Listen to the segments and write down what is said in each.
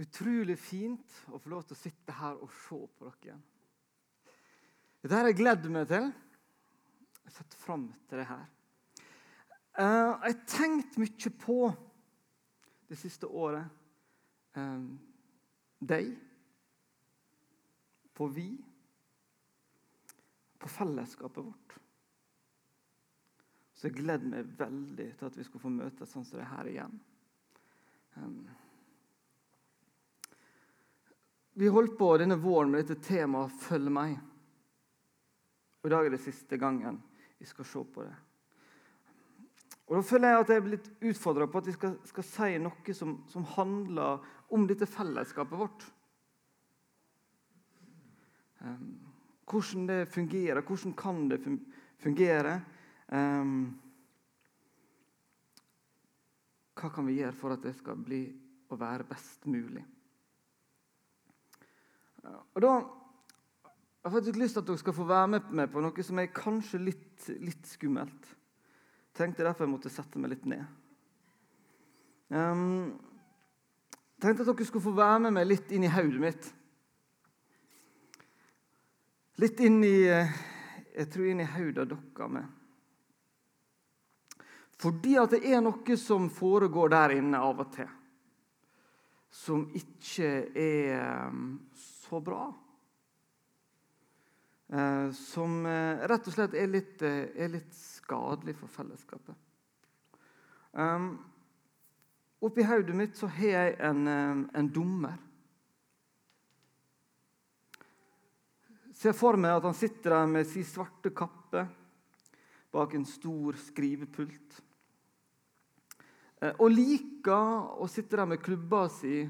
Utrolig fint å få lov til å sitte her og se på dere igjen. Dette har jeg gledd meg til. Jeg har sett fram til det her. Eh, jeg har tenkt mye på det siste året eh, deg, på vi, på fellesskapet vårt. Så jeg gleder meg veldig til at vi skal få møtes sånn som det her igjen. Um, vi holdt på denne våren med dette temaet 'Følg meg'. Og I dag er det siste gangen vi skal se på det. Og Da føler jeg at jeg er blitt utfordra på at vi skal, skal si noe som, som, handler om dette fellesskapet vårt. Um, hvordan det fungerer, hvordan kan det fungere? Um, hva kan vi gjøre for at det skal bli og være best mulig? Og da jeg har faktisk lyst til at dere skal få være med meg på noe som er kanskje litt, litt skummelt. Tenkte derfor jeg måtte sette meg litt ned. Um, tenkte at dere skulle få være med meg litt inn i hodet mitt. Litt inn i Jeg tror inn i hodet deres med. Fordi at det er noe som foregår der inne av og til, som ikke er ehm, så bra. Eh, som eh, rett og slett er litt, eh, er litt skadelig for fellesskapet. Oppi hodet mitt så har jeg en, en dommer. Ser for meg at han sitter der med sin svarte kappe bak en stor skrivepult. Og liker å sitte der med klubba si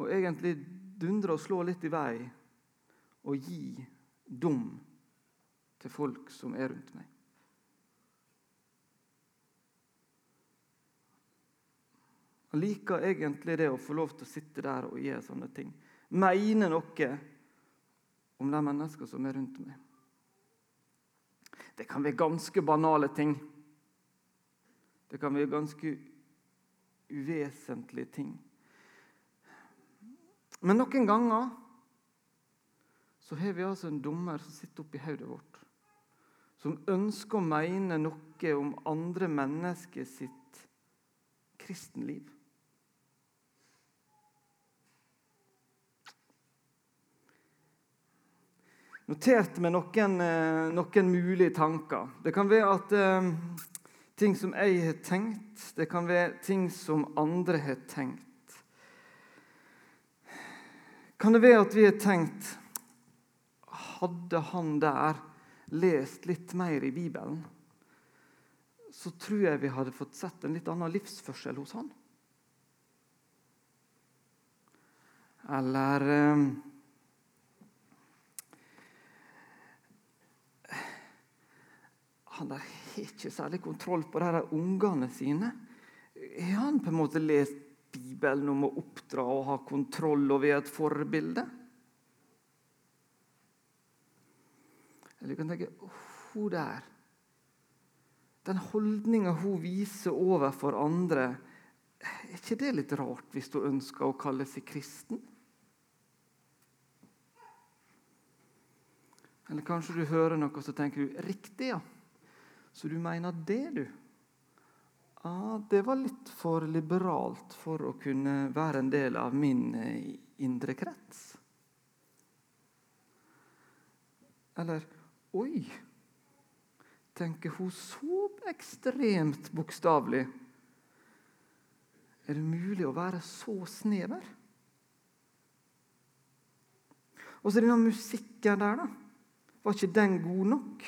og egentlig dundre og slå litt i vei og gi dom til folk som er rundt meg. Han liker egentlig det å få lov til å sitte der og gjøre sånne ting. Mene noe om de mennesker som er rundt meg. Det kan være ganske banale ting. Det kan være ganske uvesentlige ting. Men noen ganger så har vi altså en dommer som sitter oppi hodet vårt, som ønsker å mene noe om andre mennesker sitt kristenliv. Notert med noen, eh, noen, mulige tanker. Det kan være at eh, ting som jeg har tenkt, det kan være ting som andre har tenkt. Kan det være at vi har tenkt hadde han der lest litt mer i Bibelen, så tror jeg vi hadde fått sett en litt annen livsførsel hos han. Eller eh, Han der har ikke særlig kontroll på de ungene sine. Har han på en måte lest Bibelen om å oppdra og ha kontroll og være et forbilde? Eller du kan tenke hun der Den holdninga hun viser overfor andre, er ikke det litt rart hvis hun ønsker å kalle seg kristen? Eller kanskje du hører noe og så tenker du riktig, ja. Så du mener det, du? Ja, det var litt for liberalt for å kunne være en del av min eh, indre krets. Eller Oi! Tenker hun så ekstremt bokstavelig? Er det mulig å være så snever? Og så denne musikken der, da. Var ikke den god nok?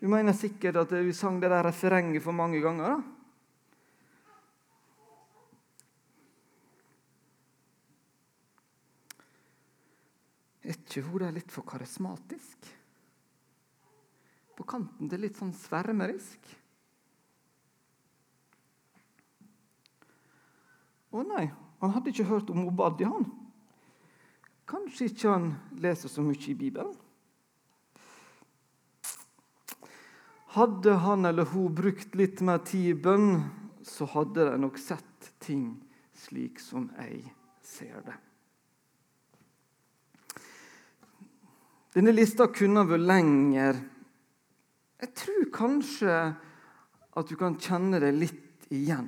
Du mener sikkert at vi sang det der refrenget for mange ganger. da. Er ikke hun er litt for karismatisk? på kanten til litt sånn svermerisk. Å nei, han hadde ikke hørt om Obadi, han. Kanskje ikke han leser så mye i Bibelen. Hadde han eller hun brukt litt mer tid i bønn, så hadde de nok sett ting slik som jeg ser det. Denne lista kunne vært lenger. Jeg tror kanskje at du kan kjenne deg litt igjen.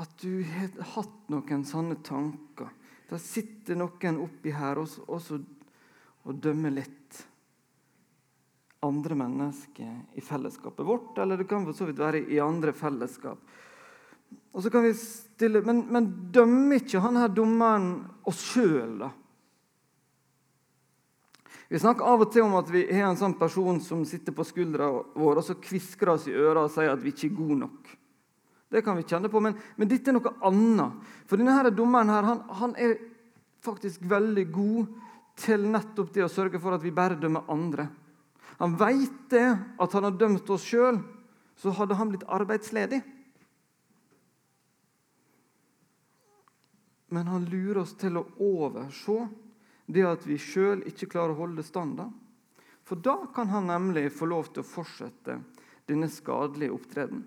At du har hatt noen sånne tanker. Det sitter noen oppi her også, også og dømmer litt andre mennesker i fellesskapet vårt, eller det kan for så vidt være i andre fellesskap. Og så kan vi stille, Men, men dømmer ikke han her dommeren oss sjøl, da? Vi snakker av og til om at vi har en sånn person som sitter på skuldra vår og så kvisker oss i øra og sier at vi ikke er gode nok. Det kan vi kjenne på, men, men dette er noe annet. For denne her dommeren her, han, han er faktisk veldig god til nettopp det å sørge for at vi bare dømmer andre. Han veit det, at han har dømt oss sjøl, så hadde han blitt arbeidsledig. Men han lurer oss til å overse det at vi sjøl ikke klarer å holde standard. For da kan han nemlig få lov til å fortsette denne skadelige opptreden.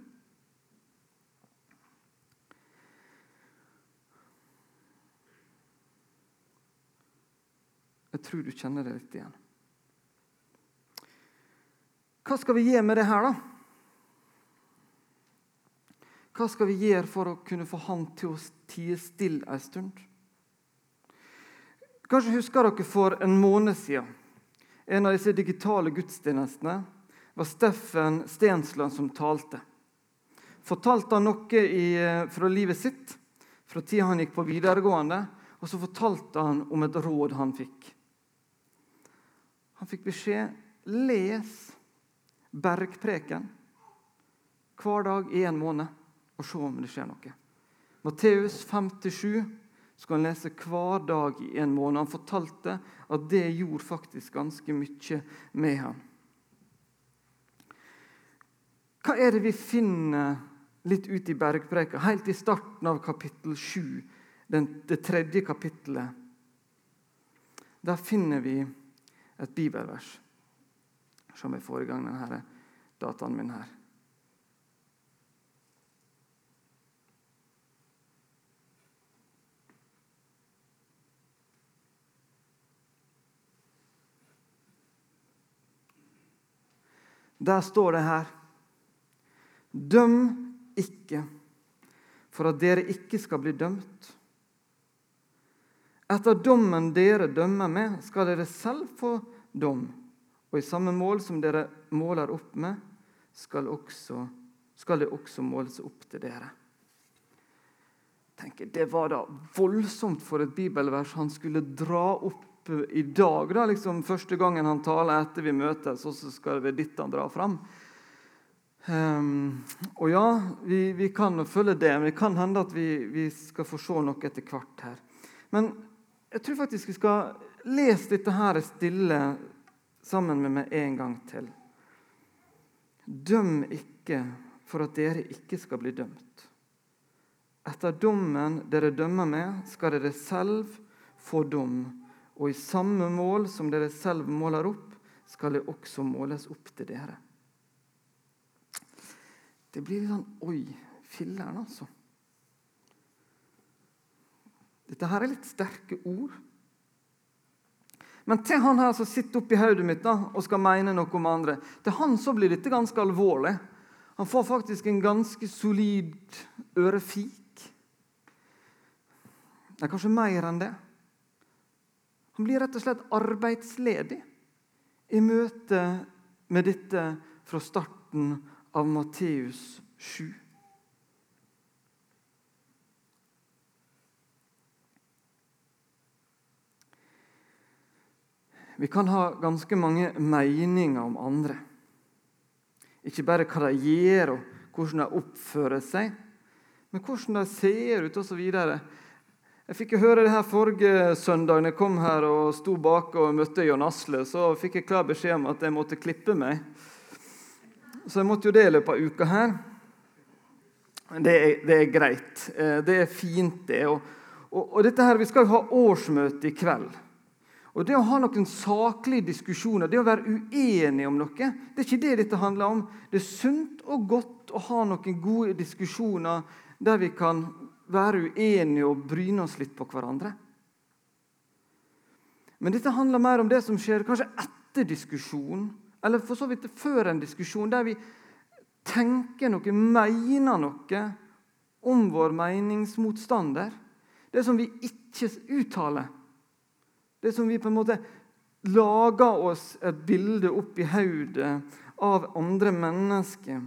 Jeg tror du kjenner det litt igjen. Hva skal vi gjøre med det her, da? Hva skal vi gjøre for å kunne få Han til å tie stille en stund? Kanskje husker dere for en måned siden en av disse digitale gudstjenestene var Steffen Stensland som talte. Fortalte han noe i, fra livet sitt, fra tida han gikk på videregående, og så fortalte han om et råd han fikk. Han fikk beskjed les bergpreken hver dag i en måned og se om det skjer noe. Matteus 57 skal han lese hver dag i en måned. Han fortalte at det gjorde faktisk ganske mye med ham. Hva er det vi finner litt ute i bergpreka, helt i starten av kapittel 7, det tredje kapittelet? Der finner vi et bibelvers. Se om jeg får i gang denne dataen min her. Der står det her Døm ikke, for at dere ikke skal bli dømt. Etter dommen dere dømmer med, skal dere selv få dom. Og i samme mål som dere måler opp med, skal, også, skal det også måles opp til dere. Tenker, det var da voldsomt for et bibelvers han skulle dra opp i dag. Da, liksom Første gangen han taler etter vi møtes, og så skal det ditt han drar fram. Um, og ja, vi, vi kan følge det, men det kan hende at vi, vi, skal få se noe etter hvert her. Men jeg tror faktisk vi skal lese dette her stille sammen med meg en gang til. Døm ikke for at dere ikke skal bli dømt. Etter dommen dere dømmer med, skal dere selv få dom og i samme mål som dere selv måler opp, skal det også måles opp til dere. Det blir litt sånn Oi, filler'n, altså. Dette her er litt sterke ord. Men til han her som sitter oppi hodet mitt da, og skal mene noe om andre, til han så blir dette ganske alvorlig. Han får faktisk en ganske solid ørefik. Det er kanskje mer enn det. Han blir rett og slett arbeidsledig i møte med dette fra starten av Matteus 7. Vi kan ha ganske mange meninger om andre. Ikke bare hva de gjør, og hvordan de oppfører seg, men hvordan de ser ut osv. Jeg fikk høre det her forrige søndag når jeg kom her og sto bak og møtte Jon Asle. Så fikk jeg klar beskjed om at jeg måtte klippe meg. Så jeg måtte jo det i løpet av uka her. Det er, det er greit. Eh, det er fint, det. Og, og, og, dette her, Vi skal jo ha årsmøte i kveld. Og Det å ha noen saklige diskusjoner, det å være uenig om noe, det er ikke det dette handler om. Det er sunt og godt å ha noen gode diskusjoner der vi kan være uenige og bryne oss litt på hverandre. Men dette handler mer om det som skjer kanskje etter diskusjon, eller for så vidt før en diskusjon, der vi tenker noe, mener noe om vår meningsmotstander. Det som vi ikke uttaler. Det som vi på en måte lager oss et bilde opp i hodet av andre mennesker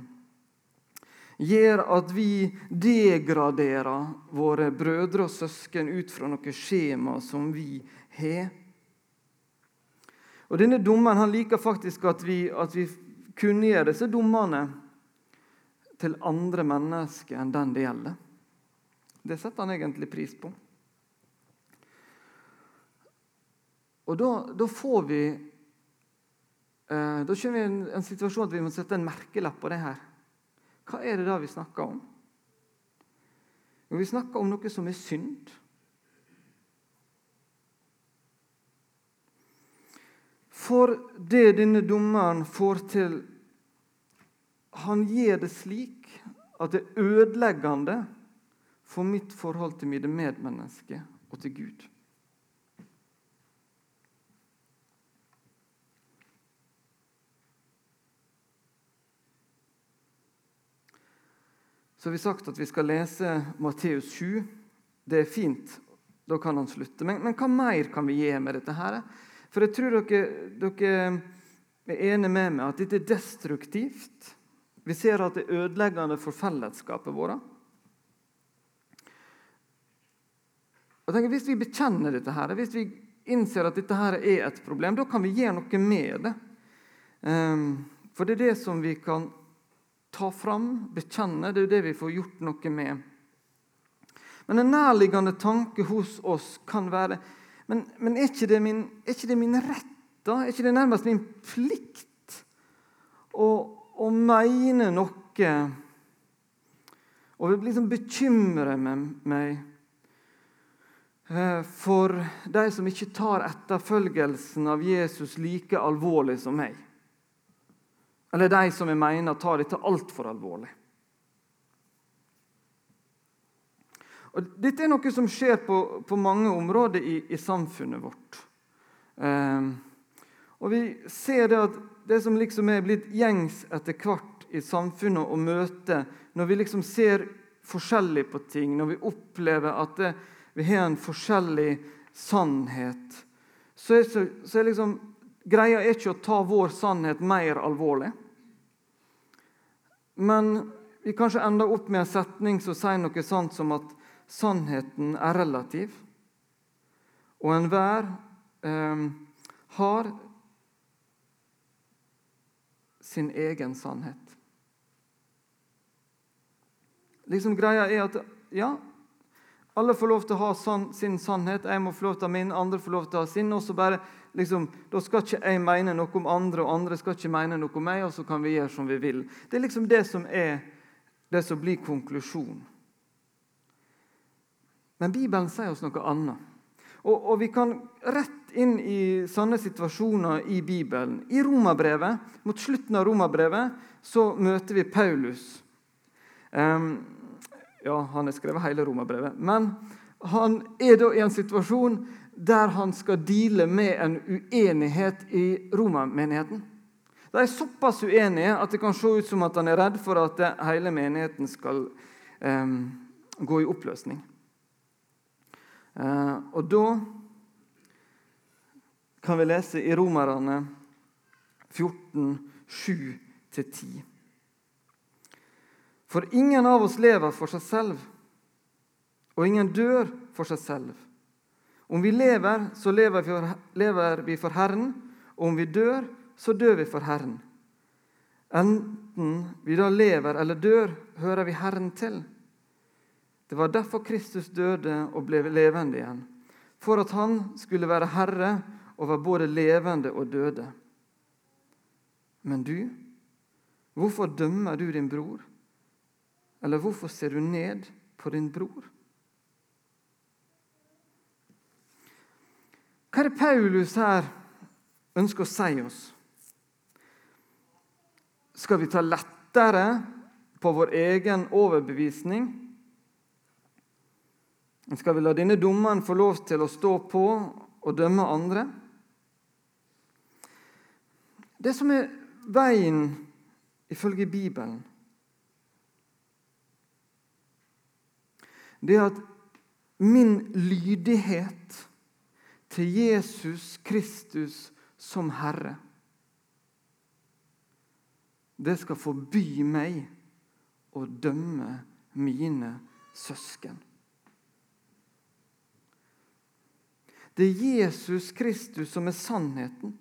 gjør at vi degraderer våre brødre og søsken ut fra noe skjema som vi har. Og Denne dommeren liker faktisk at vi, at vi kunngjør disse dommene til andre mennesker enn den det gjelder. Det setter han egentlig pris på. Og da, da får vi eh, Da kommer vi i en, en situasjon at vi må sette en merkelapp på det her. Hva er det da vi snakker om? Jo, vi snakker om noe som er synd. For det denne dommeren får til Han gjør det slik at det er ødeleggende for mitt forhold til mine medmennesker og til Gud. Så har vi sagt at vi skal lese Matteus 7. Det er fint. Da kan han slutte. Men, men hva mer kan vi gi med dette? her? For jeg tror dere, dere er enige med meg at dette er destruktivt. Vi ser at det er ødeleggende for fellesskapet vårt. Og Hvis vi bekjenner dette, her, hvis vi innser at dette her er et problem, da kan vi gjøre noe med det. Um, for det er det som vi kan ta fram, bekjenne. Det er jo det vi får gjort noe med. Men en nærliggende tanke hos oss kan være men, men er, ikke det min, er ikke det min rett, da? Er ikke det nærmest min plikt å, å mene noe og liksom bekymre meg eh, for de som ikke tar etterfølgelsen av Jesus like alvorlig som meg? Eller de som jeg mener tar dette altfor alvorlig? Og dette er noe som skjer på, på mange områder i, i samfunnet vårt. Eh, og vi ser det at det som liksom er blitt gjengs etter hvert i samfunnet å møte, når vi liksom ser forskjellig på ting, når vi opplever at det, vi har en forskjellig sannhet, så er, så, så er liksom greia er ikke å ta vår sannhet mer alvorlig. Men vi kanskje ender opp med en setning som sier noe sant som at sannheten er relativ, og enhver eh, har sin egen sannhet. Liksom Greia er at ja, alle får lov til å ha sin sannhet. Jeg må få lov til å ha min, andre får lov til å ha sin. og så bare, liksom, Da skal ikke jeg mene noe om andre, og andre skal ikke mene noe om meg, og så kan vi gjøre som vi vil. Det er liksom det som er det som blir konklusjonen. Men Bibelen sier oss noe annet. Og, og, vi kan rett inn i sånne situasjoner i Bibelen. I Romerbrevet, Mot slutten av Romerbrevet så møter vi Paulus. Um, ja, han har skrevet hele Romerbrevet. Men han er da i en situasjon der han skal deale med en uenighet i romermenigheten. De er såpass uenige at det kan se ut som at han er redd for at hele menigheten skal um, gå i oppløsning. Eh, og da kan vi lese i Romerne 14, 7-10. For ingen av oss lever for seg selv, og ingen dør for seg selv. Om vi lever, så lever vi, for, lever vi for Herren, og om vi dør, så dør vi for Herren. Enten vi da lever eller dør, hører vi Herren til. Det var derfor Kristus døde og ble levende igjen, for at han skulle være herre over både levende og døde. Men du, hvorfor dømmer du din bror? Eller hvorfor ser du ned på din bror? Hva er det Paulus her ønsker å si oss? Skal vi ta lettere på vår egen overbevisning? Skal vi la denne dommeren få lov til å stå på og dømme andre? Det som er veien ifølge Bibelen, det er at min lydighet til Jesus Kristus som Herre det skal forby meg å dømme mine søsken. Det er Jesus Kristus som er sannheten.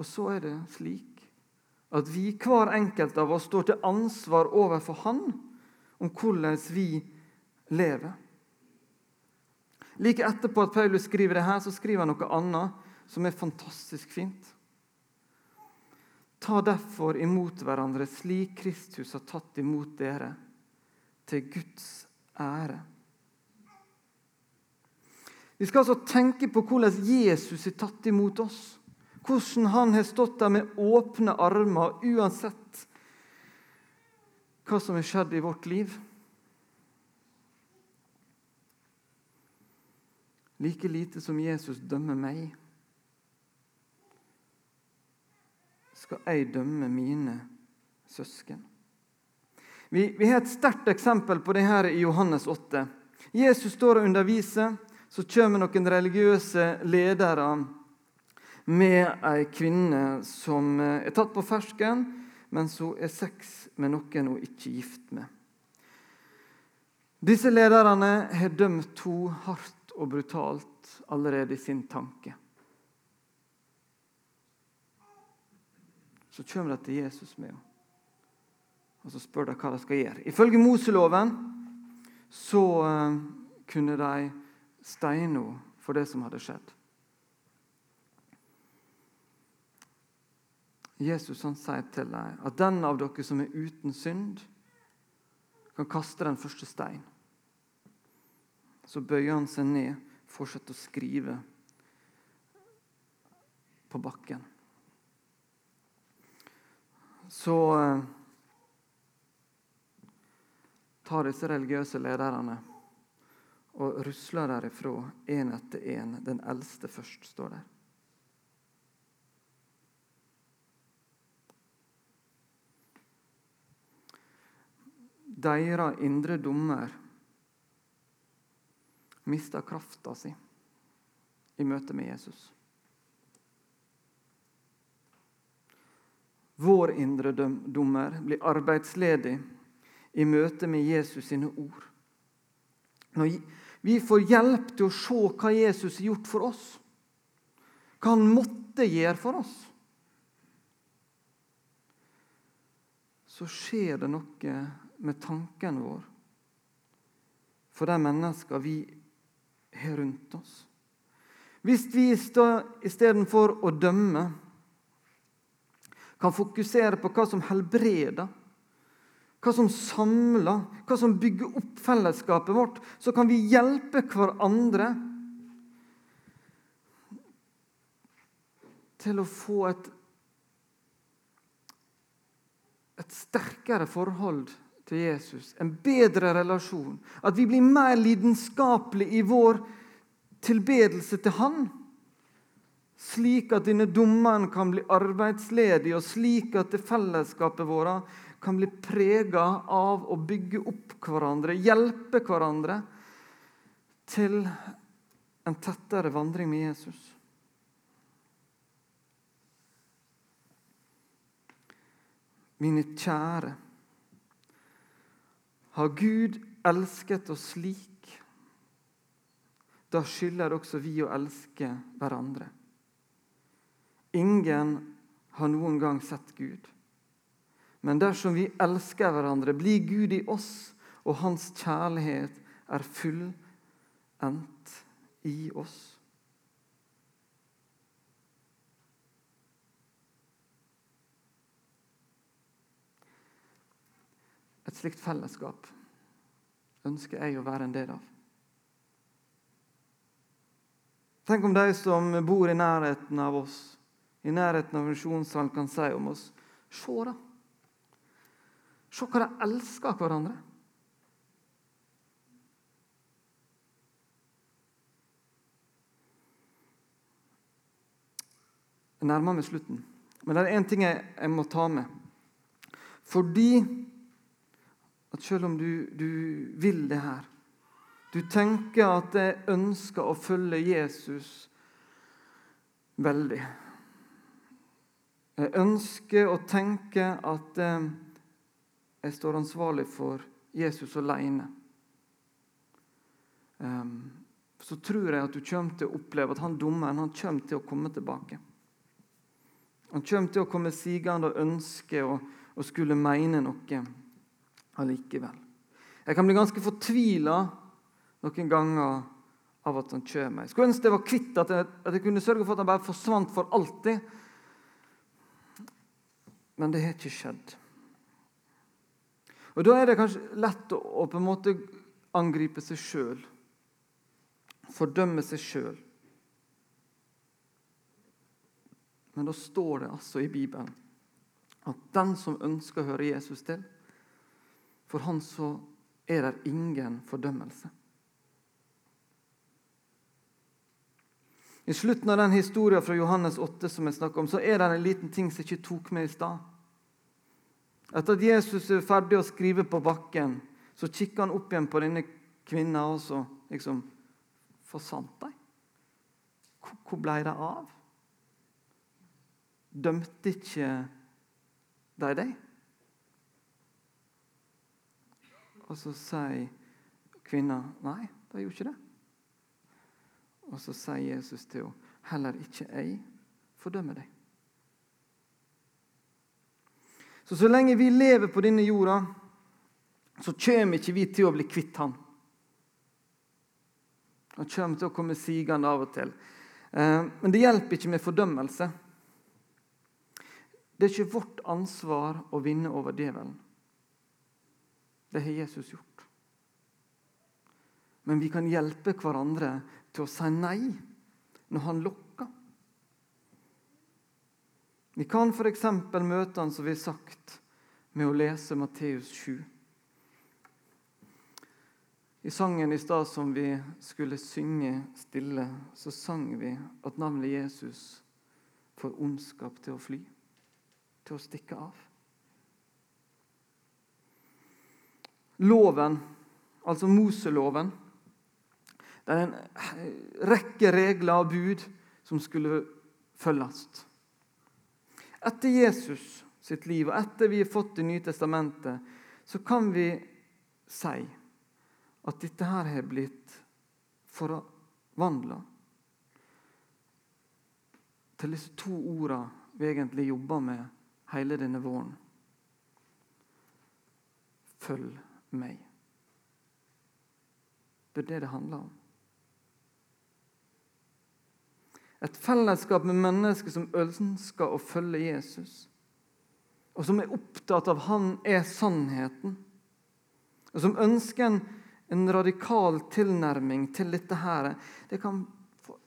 Og så er det slik at vi, hver enkelt av oss, står til ansvar overfor Han om hvordan vi lever. Like etterpå at Paulus skriver det her, så skriver han noe annet som er fantastisk fint. Ta derfor imot hverandre slik Kristus har tatt imot dere, til Guds ære. Vi skal altså tenke på hvordan Jesus har tatt imot oss. Hvordan han har stått der med åpne armer uansett hva som har skjedd i vårt liv. Like lite som Jesus dømmer meg, skal jeg dømme mine søsken. Vi, vi har et sterkt eksempel på det her i Johannes 8. Jesus står og underviser så kommer noen religiøse ledere med ei kvinne som er tatt på fersken, men som er sex med noen hun ikke er gift med. Disse lederne har dømt henne hardt og brutalt allerede i sin tanke. Så kommer de til Jesus med henne, og så spør de hva de skal gjøre. Ifølge Moseloven så eh, kunne de steina for det som hadde skjedd. Jesus han sier til dem at den av dere som er uten synd, kan kaste den første stein. Så bøyer han seg ned, fortsetter å skrive på bakken. Så eh, tar disse religiøse lederne og rusler derifra én etter én. Den eldste først, står der. Deres indre dommer mister krafta si i møte med Jesus. Vår indre dommer blir arbeidsledig i møte med Jesus sine ord. Når vi får hjelp til å se hva Jesus har gjort for oss. Hva han måtte gjøre for oss. Så skjer det noe med tanken vår for de menneskene vi har rundt oss. Hvis vi istedenfor å dømme kan fokusere på hva som helbreder hva som samler, hva som bygger opp fellesskapet vårt, så kan vi hjelpe hverandre til å få et, et sterkere forhold til Jesus, en bedre relasjon. At vi blir mer lidenskapelige i vår tilbedelse til Han. Slik at denne dommeren kan bli arbeidsledig, og slik at fellesskapet vårt kan bli prega av å bygge opp hverandre, hjelpe hverandre til en tettere vandring med Jesus. Mine kjære, har Gud elsket oss slik, da skylder også vi å elske hverandre. Ingen har noen gang sett Gud. Men dersom vi elsker hverandre, blir Gud i oss, og hans kjærlighet er fullendt i oss. Et slikt fellesskap ønsker jeg å være en del av. Tenk om de som bor i nærheten av oss, i nærheten av misjonssalen, kan si om oss Se, da. Se hva de elsker hverandre. Jeg nærmer meg slutten, men det er én ting jeg, jeg, må ta med. Fordi at selv om du, du vil det her Du tenker at jeg ønsker å følge Jesus veldig. Jeg ønsker å tenke at eh, jeg står ansvarlig for Jesus alene. Um, så tror jeg at du kommer til å oppleve at han dommeren han kommer til å komme tilbake. Han kommer til å komme sigende og ønske og, å skulle mene noe allikevel. Jeg kan bli ganske fortvila noen ganger av at han kommer. Jeg skulle ønske jeg var kvitt at jeg, at jeg kunne sørge for at han bare forsvant for alltid. Men det har ikke skjedd. Og Da er det kanskje lett å, å på en måte angripe seg sjøl. Fordømme seg sjøl. Men da står det altså i Bibelen at den som ønsker å høre Jesus til, for han så er det ingen fordømmelse. I slutten av den historien fra Johannes 8 som jeg om, så er det en liten ting som jeg ikke tok med i stad. Etter at Jesus er ferdig å skrive på bakken, så kikker han opp igjen på denne kvinna og så liksom Forsvant de? Hvor ble de av? Dømte ikke de deg? Og så sier kvinna nei, det gjorde ikke det. Og så sier Jesus til henne heller ikke jeg fordømmer deg. Så så lenge vi lever på denne jorda, så kommer ikke vi til å bli kvitt han. Han kommer til å komme sigende av og til. Eh, men det hjelper ikke med fordømmelse. Det er ikke vårt ansvar å vinne over djevelen. Det har Jesus gjort. Men vi kan hjelpe hverandre til å si nei når han lokker. Vi kan f.eks. møte han som vi har sagt, med å lese Matteus 7. I sangen i stad som vi skulle synge stille, så sang vi at navnet Jesus får ondskap til å fly til å stikke av. Loven, altså Moseloven, det er en rekke regler og bud som skulle følges. Etter Jesus sitt liv og etter vi har fått Det nye testamentet, så kan vi si at dette her har blitt forvandla til disse to ordene vi egentlig jobber med hele denne våren. Følg meg. Det er det det handler om. Et fellesskap med mennesker som ønsker å følge Jesus, og som er opptatt av han er sannheten, og som ønsker en, en radikal tilnærming til dette her. Det kan få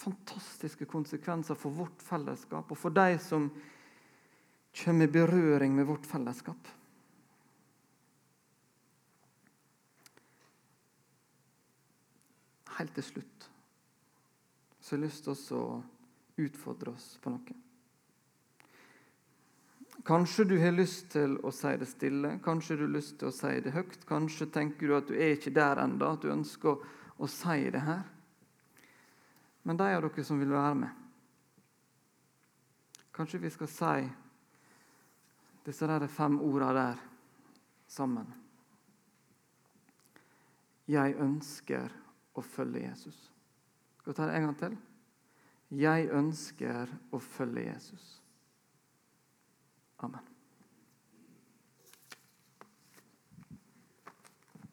fantastiske konsekvenser for vårt fellesskap og for de som kommer i berøring med vårt fellesskap. Helt til slutt så har jeg lyst til å utfordre oss på noe. Kanskje du har lyst til å si det stille, kanskje du har lyst til å si det høyt. Kanskje tenker du at du er ikke der ennå, at du ønsker å, å si det her. Men de av dere som vil være med Kanskje vi skal si disse der fem ordene der sammen. Jeg ønsker å følge Jesus. Skal vi ta det en gang til? Jeg ønsker å følge Jesus. Amen.